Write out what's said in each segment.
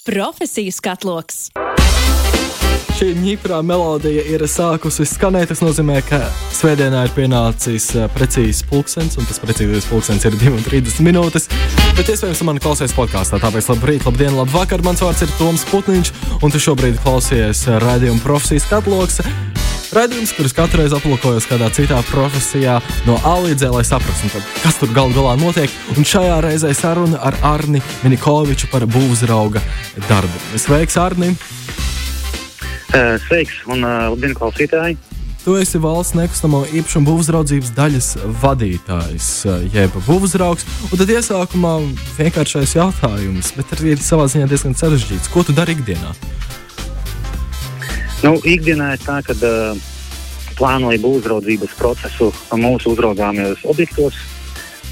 Profesiju skatloks. Šī ņiprā melodija ir sākusi skanēt. Tas nozīmē, ka svētdienā ir pienācis uh, precīzs pulkstenis, un tas precīzais pulkstenis ir 2,30 minūtes. Bet iespējams, man klausies podkāstā. Tāpēc labrīt, labdien, labvakar. Mans vārds ir Toms Putniņš, un tu šobrīd klausies raidījuma profesijas katloks. Radījums, kurus katru reizi aplūkojos kādā citā profesijā, no A līdz Z, lai saprastu, nu kas tur galu galā notiek. Un šajā reizē saruna ar Arni Minikoviču par būvzrauga darbu. Sveiks, Arni! Sveiks, un labdien, klausītāji! Tu esi valsts nekustamo īpašumu būvzraudzības daļas vadītājs, jeb būvzraugs. Un tad iesākumā vienkāršais jautājums, bet arī savā ziņā diezgan sarežģīts. Ko tu dari ikdienā? Nu, ikdienā ir tā, ka uh, plānoju būvniecības procesu mūsu uzraugāmajos objektos,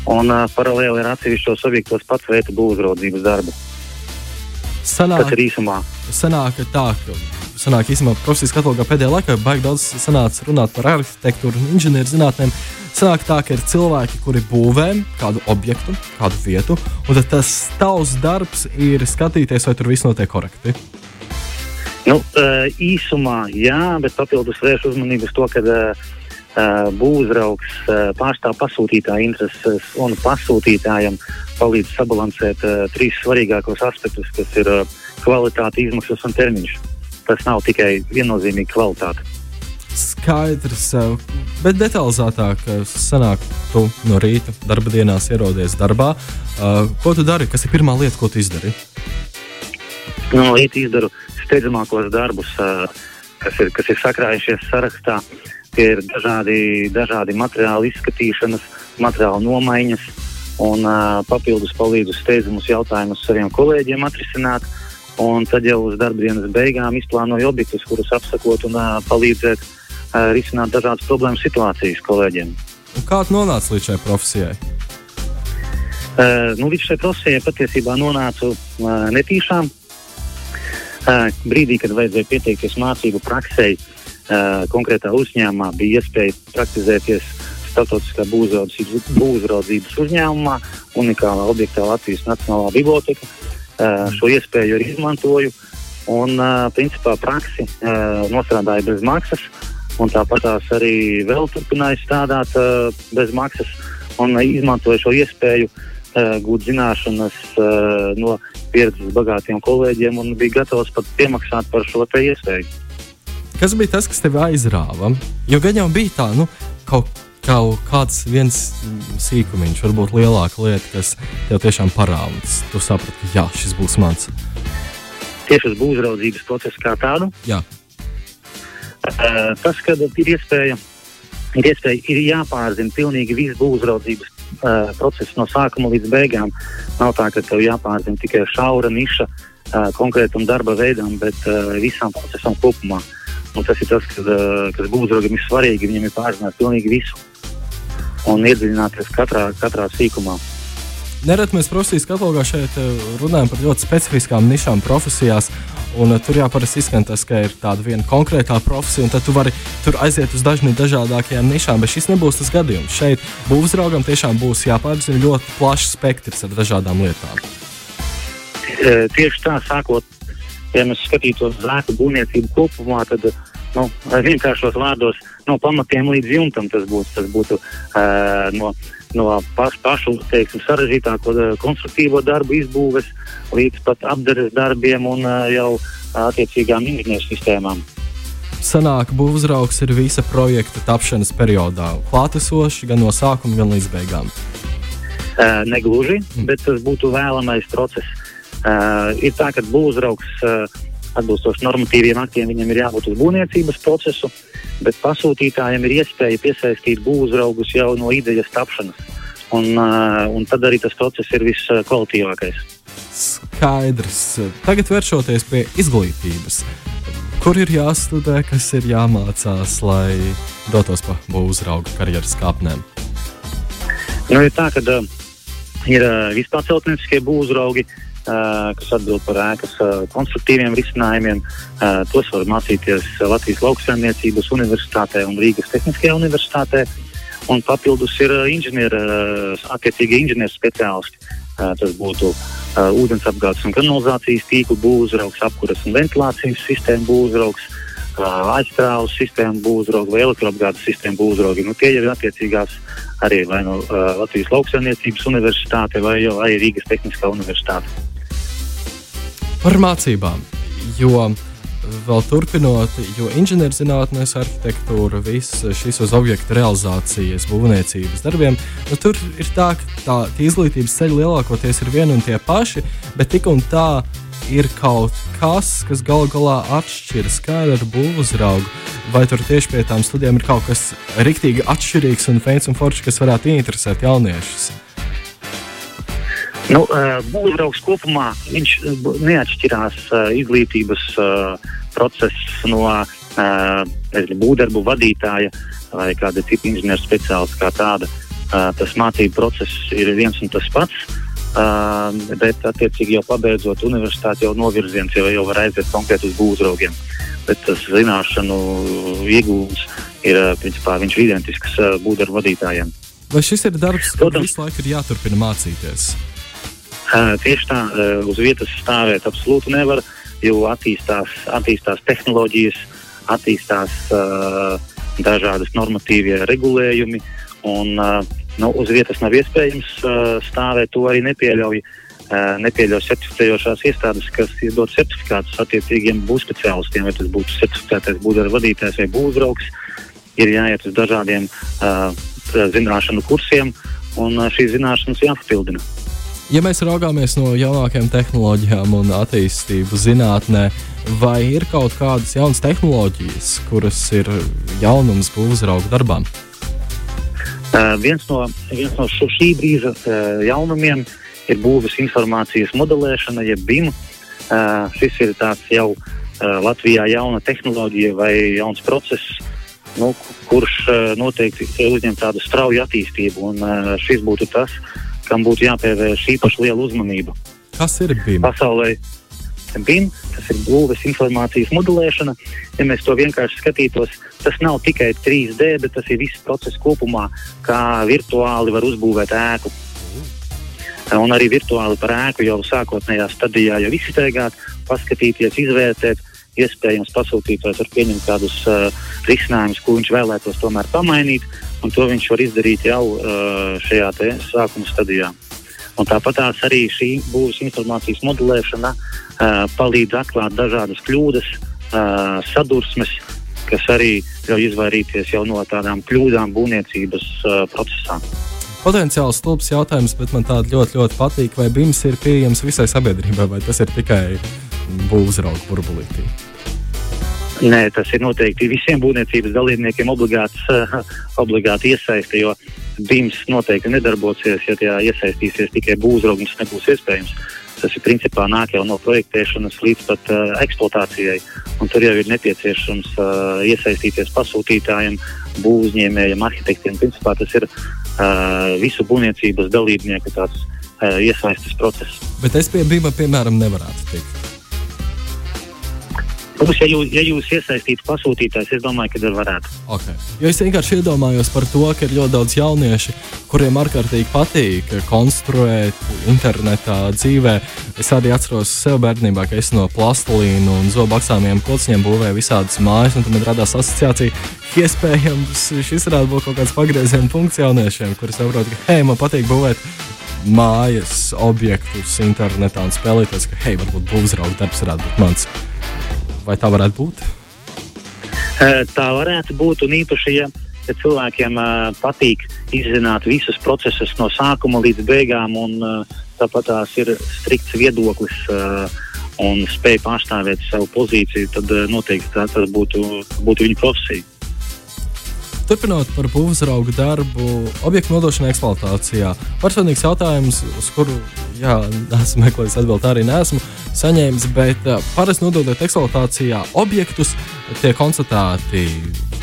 un uh, paralēli ar atsevišķos objektos pats veidu būvniecības darbu. Sanāk, Tas ir īsumā. Sanāk tā, ka sanāk, īstenībā profesijas katalogā pēdējā laikā baigi daudz sanāca runāt par arhitektūru un inženierzinātnēm. Sanāk tā, ka ir cilvēki, kuri būvē kādu objektu, kādu vietu, un tas tavs darbs ir skatīties, vai tur viss notiek korekti. Nu, īsumā, jā, bet papildus vērš uzmanību uz to, ka būvzraugs pārstāv pasūtītāja intereses un pasūtītājam palīdz sabalansēt trīs svarīgākos aspektus, kas ir kvalitāte, izmaksas un termiņš. Tas nav tikai viennozīmīgi kvalitāte. Skaidrs, bet detalizētāk sanāk, tu no rīta darba dienās ierodies darbā. Ko tu dari? Kas ir pirmā lieta, ko tu izdari? No rīta izdaru steidzamākos darbus, kas ir, kas ir sakrājušies sarakstā. Tie ir dažādi, dažādi materiāli izskatīšanas, materiālu nomaiņas un uh, papildus palīdzu steidzamus jautājumus saviem kolēģiem atrisināt. Un tad jau uz darba dienas beigām izplānoju objektus, kurus apsakot un uh, palīdzēt uh, risināt dažādas problēmas situācijas kolēģiem. Un kā tu nonāci līdz šai profesijai? Uh, nu, līdz šai profesijai patiesībā nonācu uh, netīšām brīdī, kad vajadzēja pieteikties mācību praksē, konkrētā uzņēmumā bija iespēja praktizēties starptautiskā būvniecības uzņēmumā, unikālā objektā Latvijas Nacionālā biblioteka. Šo iespēju arī izmantoju un, principā, praksi nostrādāju bez maksas. Tāpat arī vēl turpināju strādāt bez maksas un izmantoju šo iespēju gūt zināšanas no pieredzes bagātiem kolēģiem un bija gatavs pat piemaksāt par šo iespēju. Kas bija tas, kas tev aizrāva? Jo gan jau bija tā, nu, kaut, kaut kāds viens sīkumiņš, varbūt lielāka lieta, kas tev tiešām parādās. Tu saprati, ka jā, šis būs mans. Tieši uz būvniecības procesu kā tādu? Jā. Tas, kad ir iespēja, ir, iespēja, ir jāpārzina pilnīgi viss būvniecības uh, process no sākuma līdz beigām. Nav tā, ka tev jāpārzina tikai šaura niša uh, konkrētam darba veidam, bet uh, visam procesam kopumā. Un tas ir tas, kas, uh, kas būvniecībam ir svarīgi. Viņam ir pārzināt pilnīgi visu un iedziļināties katrā, katrā sīkumā. Nereti mēs profesijas katalogā šeit runājam par ļoti specifiskām nišām profesijās. Un tur jā, parasti izskan tas, ka ir tāda viena konkrētā profesija, un tad tu vari tur aiziet uz dažādām dažādākajām nišām. Bet šis nebūs tas gadījums. Šeit būvniecībam tiešām būs jāpārzina ļoti plašs spektrs ar dažādām lietām. E, tieši tā, sākot, ja mēs skatītos uz ēku būvniecību kopumā, tad nu, vienkāršos vārdos no pamatiem līdz jumtam tas būtu. Tas būtu uh, no, no paš, pašu teiksim, sarežģītāko konstruktīvo darbu izbūves līdz pat apgādes darbiem un uh, jau attiecīgām inženieru sistēmām. Sanāk, būvzraugs ir visa projekta tapšanas periodā, klātesošs gan no sākuma, gan līdz beigām. Uh, negluži, mm. bet tas būtu vēlamais process. Uh, ir tā, ka būvzraugs uh, atbilstoši normatīviem aktiem viņam ir jābūt uz būvniecības procesu, bet pasūtītājiem ir iespēja piesaistīt būvzraugus jau no idejas tapšanas. Un, uh, un tad arī tas process ir viskvalitīvākais. Skaidrs. Tagad vēršoties pie izglītības. Kur ir jāstudē, kas ir jāmācās, lai dotos pa būvzrauga karjeras kāpnēm? Nu, ir tā, ka uh, ir uh, vispār celtnieciskie būvzraugi, uh, kas atbild par ēkas konstruktīviem risinājumiem. Tos var mācīties Latvijas lauksaimniecības universitātē un Rīgas Tehniskajā universitātē. Un papildus ir inženieri, attiecīgi inženieru speciālisti, tas būtu uh, ūdensapgādes un kanalizācijas tīklu būvzraugs, apkuras un ventilācijas sistēmu būvzraugs, aizstrāvus sistēmu būvzraugs vai elektroapgādes sistēmu būvzraugi. Nu, tie ir attiecīgās arī vai no uh, Latvijas lauksaimniecības universitāte vai arī Rīgas Tehniskā universitāte. Par mācībām, jo vēl turpinot, jo inženierzinātnēs, arhitektūra, viss šis uz objektu realizācijas, būvniecības darbiem, nu, tur ir tā, ka tā, izglītības ceļi lielākoties ir vieni un tie paši, bet tik un tā ir kaut kas, kas galu galā atšķiras, kā ar būvuzraugu. Vai tur tieši pie tām studijām ir kaut kas riktīgi atšķirīgs un feins un foršs, kas varētu interesēt jauniešus? Nu, Būvniecības kopumā viņš neatšķirās izglītības process no būvdarbu vadītāja vai kāda cita inženieru speciālista kā tāda. Tas mācību process ir viens un tas pats. Uh, bet, attiecīgi, jau pabeidzot universitāti, jau novirziens jau, jau var aiziet konkrēti uz būvraugiem. Bet tas zināšanu iegūms ir principā viņš ir identisks būvdarbu vadītājiem. Vai šis ir darbs, kas visu laiku ir jāturpina mācīties? Uh, tieši tā, uh, uz vietas stāvēt absolūti nevar. Jo attīstās, attīstās tehnoloģijas, attīstās uh, dažādas normatīvie regulējumi. Un, nu, uz vietas nav iespējams stāvēt, to arī nepieļauj. Nepieļauj certificējošās iestādes, kas izdod certifikātus attiecīgiem būvspeciālistiem, vai tas būtu certificētais būvniecības vadītājs vai būvniecības. Ir jāiet uz dažādiem uh, zināšanu kursiem, un uh, šīs zināšanas jāpapildina. Ja mēs raugāmies no jaunākajām tehnoloģijām un attīstību zinātnē, vai ir kaut kādas jaunas tehnoloģijas, kuras ir jaunums būvzrauga darbām? Uh, viens no, viens no šī brīža uh, jaunumiem ir būvniecības informācijas modelēšana, jeb BIM. Uh, šis ir tāds jau uh, Latvijā jauna tehnoloģija vai jauns process, nu, kurš uh, noteikti uzņem tādu strauju attīstību. Un, uh, šis būtu tas, uh, kam būtu jāpievērš īpaši liela uzmanība. Kas ir BIM? Pasaulē BIM, tas ir būves informācijas modelēšana. Ja mēs to vienkārši skatītos, tas nav tikai 3D, bet tas ir viss process kopumā, kā virtuāli var uzbūvēt ēku. Un arī virtuāli par ēku jau sākotnējā stadijā jau izsteigāt, paskatīties, izvērtēt, iespējams pasūtītājs var pieņemt kādus uh, risinājumus, ko viņš vēlētos tomēr pamainīt, un to viņš var izdarīt jau uh, šajā sākuma stadijā. Un tāpat arī šī būs informācijas modelēšana uh, palīdz atklāt dažādas kļūdas, uh, sadursmes, kas arī ļauj izvairīties jau no tādām kļūdām būvniecības uh, procesā. Potenciāls stulbs jautājums, bet man tāds ļoti, ļoti patīk, vai BIMS ir pieejams visai sabiedrībai, vai tas ir tikai būvzrauga burbulītī. Nē, tas ir noteikti visiem būvniecības dalībniekiem obligāts, uh, obligāti iesaisti, jo BIMS noteikti nedarbosies, ja tajā iesaistīsies tikai būvzraugs, nebūs iespējams. Tas ir principā nāk jau no projektēšanas līdz pat uh, eksploatācijai. Un tur jau ir nepieciešams uh, iesaistīties pasūtītājiem, būvniecējiem, arhitektiem. Principā tas ir uh, visu būvniecības dalībnieku tāds, uh, iesaistes process. Bet es pie BIMA piemēram nevarētu tikt. Protams, ja jūs, ja jūs iesaistītu pasūtītājs, es domāju, ka varētu. Okay. Jo es vienkārši iedomājos par to, ka ir ļoti daudz jauniešu, kuriem ārkārtīgi patīk konstruēt internetā dzīvē. Es arī atceros sev bērnībā, ka es no plastelīna un zobaksāmiem kociņiem būvēju visādas mājas, un tad man radās asociācija, ka iespējams šis varētu būt kaut kāds pagrieziena punkts jauniešiem, kuri saprot, ka hei, man patīk būvēt mājas objektus internetā un spēlēties, ka hei, varbūt būvzrauga darbs varētu būt mans. Vai tā varētu būt? Tā varētu būt un īpaši, ja, ja cilvēkiem patīk izzināt visus procesus no sākuma līdz beigām, un tāpat tās ir strikts viedoklis un spēj pārstāvēt savu pozīciju, tad noteikti tā, tas būtu, būtu viņa profesija. Turpinot par būvzraugu darbu, objektu nodošanu eksploatācijā. Personīgs jautājums, uz kuru jā, esmu meklējis atbildēt, arī nesmu saņēmis. Bet uh, parasti nododot eksploatācijā objektus, tiek konstatēti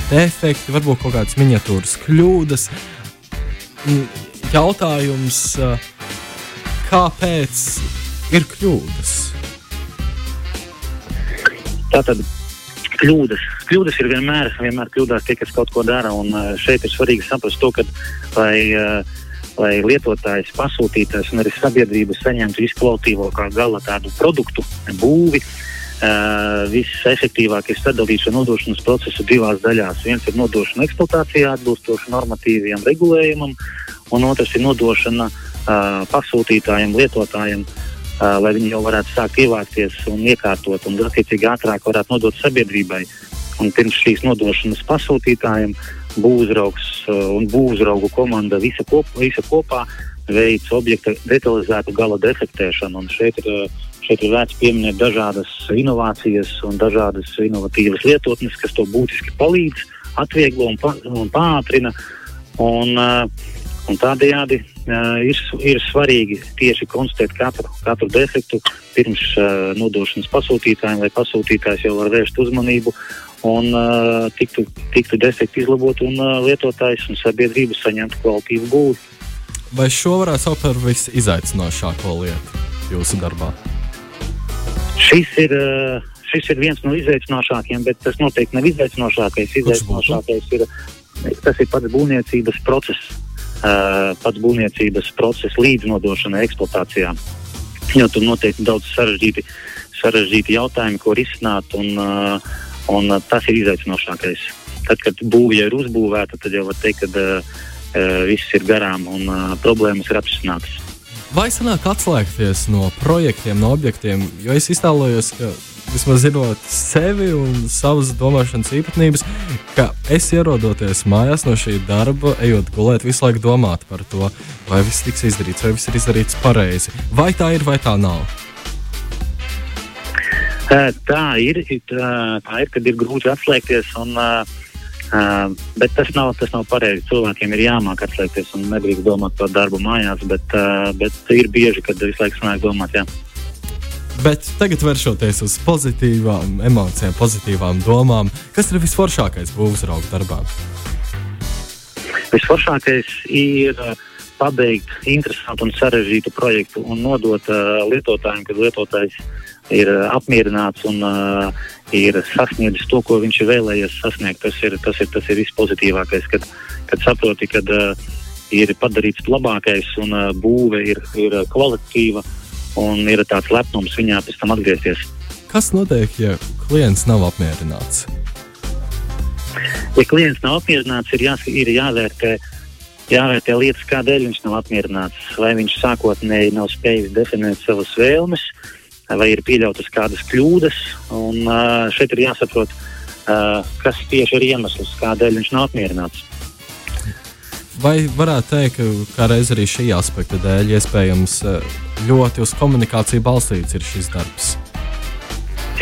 defekti, varbūt kaut kādas miniatūras kļūdas. Jautājums, uh, kāpēc ir kļūdas? Tātad kļūdas. Kļūdas ir vienmēr, vienmēr kļūdās tie, kas kaut ko dara. Un šeit ir svarīgi saprast to, ka vai, lai lietotājs, pasūtītājs un arī sabiedrība saņemtu izkvalitatīvo kā gala tādu produktu, būvi. Uh, Visefektīvāk ir sadalīts šo nodošanas procesu divās daļās. Viens ir nodošana eksploatācijā atbilstoši normatīviem regulējumam, un otrs ir nodošana uh, pasūtītājiem, lietotājiem, uh, lai viņi jau varētu sākt ievākties un iekārtot, un attiecīgi ātrāk varētu nodot sabiedrībai. Un pirms šīs nodošanas pasūtītājiem būvzraugs un būvzraugu komanda visa, kop, visa kopā veids objekta detalizētu gala defektēšanu. Un šeit ir, šeit ir vērts pieminēt dažādas inovācijas un dažādas inovatīvas lietotnes, kas to būtiski palīdz, atvieglo un, pa, un pātrina. Un, uh, un tādējādi uh, ir, ir svarīgi tieši konstatēt katru, katru defektu pirms uh, nodošanas pasūtītājiem, lai pasūtītājs jau var vērst uzmanību un uh, tiktu, tiktu defekti izlabot un uh, lietotājs un sabiedrība saņemtu kvalitīvu būvi. Vai šo varētu saukt par visizaicinošāko lietu jūsu darbā? Šis ir, uh, šis ir viens no izaicinošākajiem, bet tas noteikti nav izaicinošākais. Izaicinošākais ir, tas ir pats būvniecības process, pats būvniecības process līdz nodošanai eksploatācijā. Jo tur noteikti daudz sarežģīti, sarežģīti jautājumi, ko risināt. Un, Un, tas ir izaicinošākais. Tad, kad būvija ir uzbūvēta, tad jau var teikt, ka viss ir garām un problēmas ir atrisinātas. Vai sanāk atslēgties no projektiem, no objektiem? Jo es iztēlojos, ka vismaz zinot sevi un savas domāšanas īpatnības, ka es ierodoties mājās no šī darba, ejot gulēt, visu laiku domāt par to, vai viss tiks izdarīts, vai viss ir izdarīts pareizi. Vai tā ir, vai tā nav? Tā ir, tā, tā ir, kad ir grūti atslēgties. Un, uh, bet tas nav, tas nav pareizi. Cilvēkiem ir jāmāk atslēgties un nedrīkst domāt par darbu mājās, bet, uh, bet ir bieži, kad visu laiku sanāk domāt. Jā. Bet tagad vēršoties uz pozitīvām emocijām, pozitīvām domām, kas ir visforšākais būvniecības darbā? Visforšākais ir uh, pabeigt interesantu un sarežģītu projektu un nodot uh, lietotājiem, kad lietotājs ir uh, apmierināts un uh, ir sasniedzis to, ko viņš ir vēlējies sasniegt. Tas ir tas, ir, tas ir vispozitīvākais, kad, kad saproti, ka uh, ir padarīts labākais un uh, būve ir, ir kvalitatīva un ir tāds lepnums viņā pēc tam atgriezties. Kas notiek, ja klients nav apmierināts? Ja klients nav apmierināts, ir, jā, ir jāvērtē, jāvērtē lietas, kādēļ viņš nav apmierināts. Vai viņš sākotnēji nav spējis definēt savas vēlmes, vai ir pieļautas kādas kļūdas. Un, šeit ir jāsaprot, kas tieši ir iemesls, kādēļ viņš nav apmierināts. Vai varētu teikt, ka reiz arī šī aspekta dēļ iespējams ļoti uz komunikāciju balstīts ir šis darbs?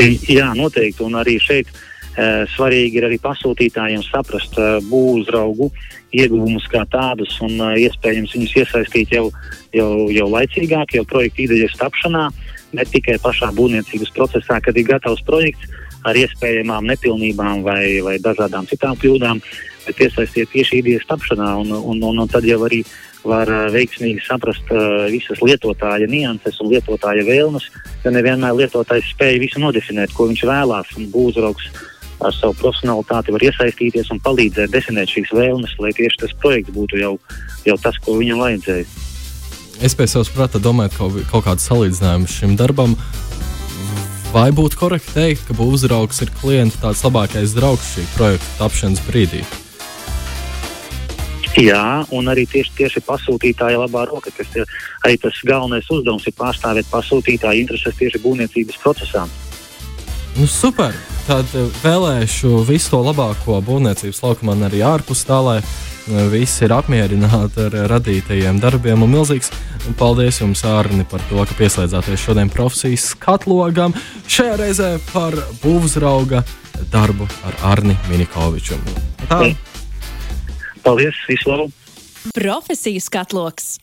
Jā, noteikti. Un arī šeit uh, svarīgi ir arī pasūtītājiem saprast uh, būvzraugu ieguvumus kā tādus un uh, iespējams viņus iesaistīt jau, jau, jau laicīgāk, jau projekta idejas tapšanā. Ne tikai pašā būvniecības procesā, kad ir gatavs projekts ar iespējamām nepilnībām vai, vai dažādām citām kļūdām, bet iesaistīt tieši idejas tapšanā, un, un, un, un tad jau arī var uh, veiksmīgi saprast uh, visas lietotāja nianses un lietotāja vēlmes, jo nevienmēr lietotājs spēja visu nodefinēt, ko viņš vēlās, un būvzraugs ar savu profesionalitāti var iesaistīties un palīdzēt definēt šīs vēlmes, lai tieši tas projekts būtu jau, jau tas, ko viņam vajadzēja es pēc savas prāta domāju kaut, kaut kādu salīdzinājumu šim darbam. Vai būtu korekti teikt, ka uzraugs ir klienta tāds labākais draugs šī projekta tapšanas brīdī? Jā, un arī tieši, tieši pasūtītāja labā roka, kas ir arī tas galvenais uzdevums, ir pārstāvēt pasūtītāja intereses tieši būvniecības procesā. Nu, super! Tad eh, vēlēšu visu to labāko būvniecības laukumā, arī ārpus tā, lai visi ir apmierināti ar radītajiem darbiem. Un milzīgs paldies jums, Arni, par to, ka pieslēdzāties šodien profesijas skatlogam. Šajā reizē par būvzrauga darbu ar Arni Minikoviču. Tā. Paldies, visu labu! Profesijas skatloks!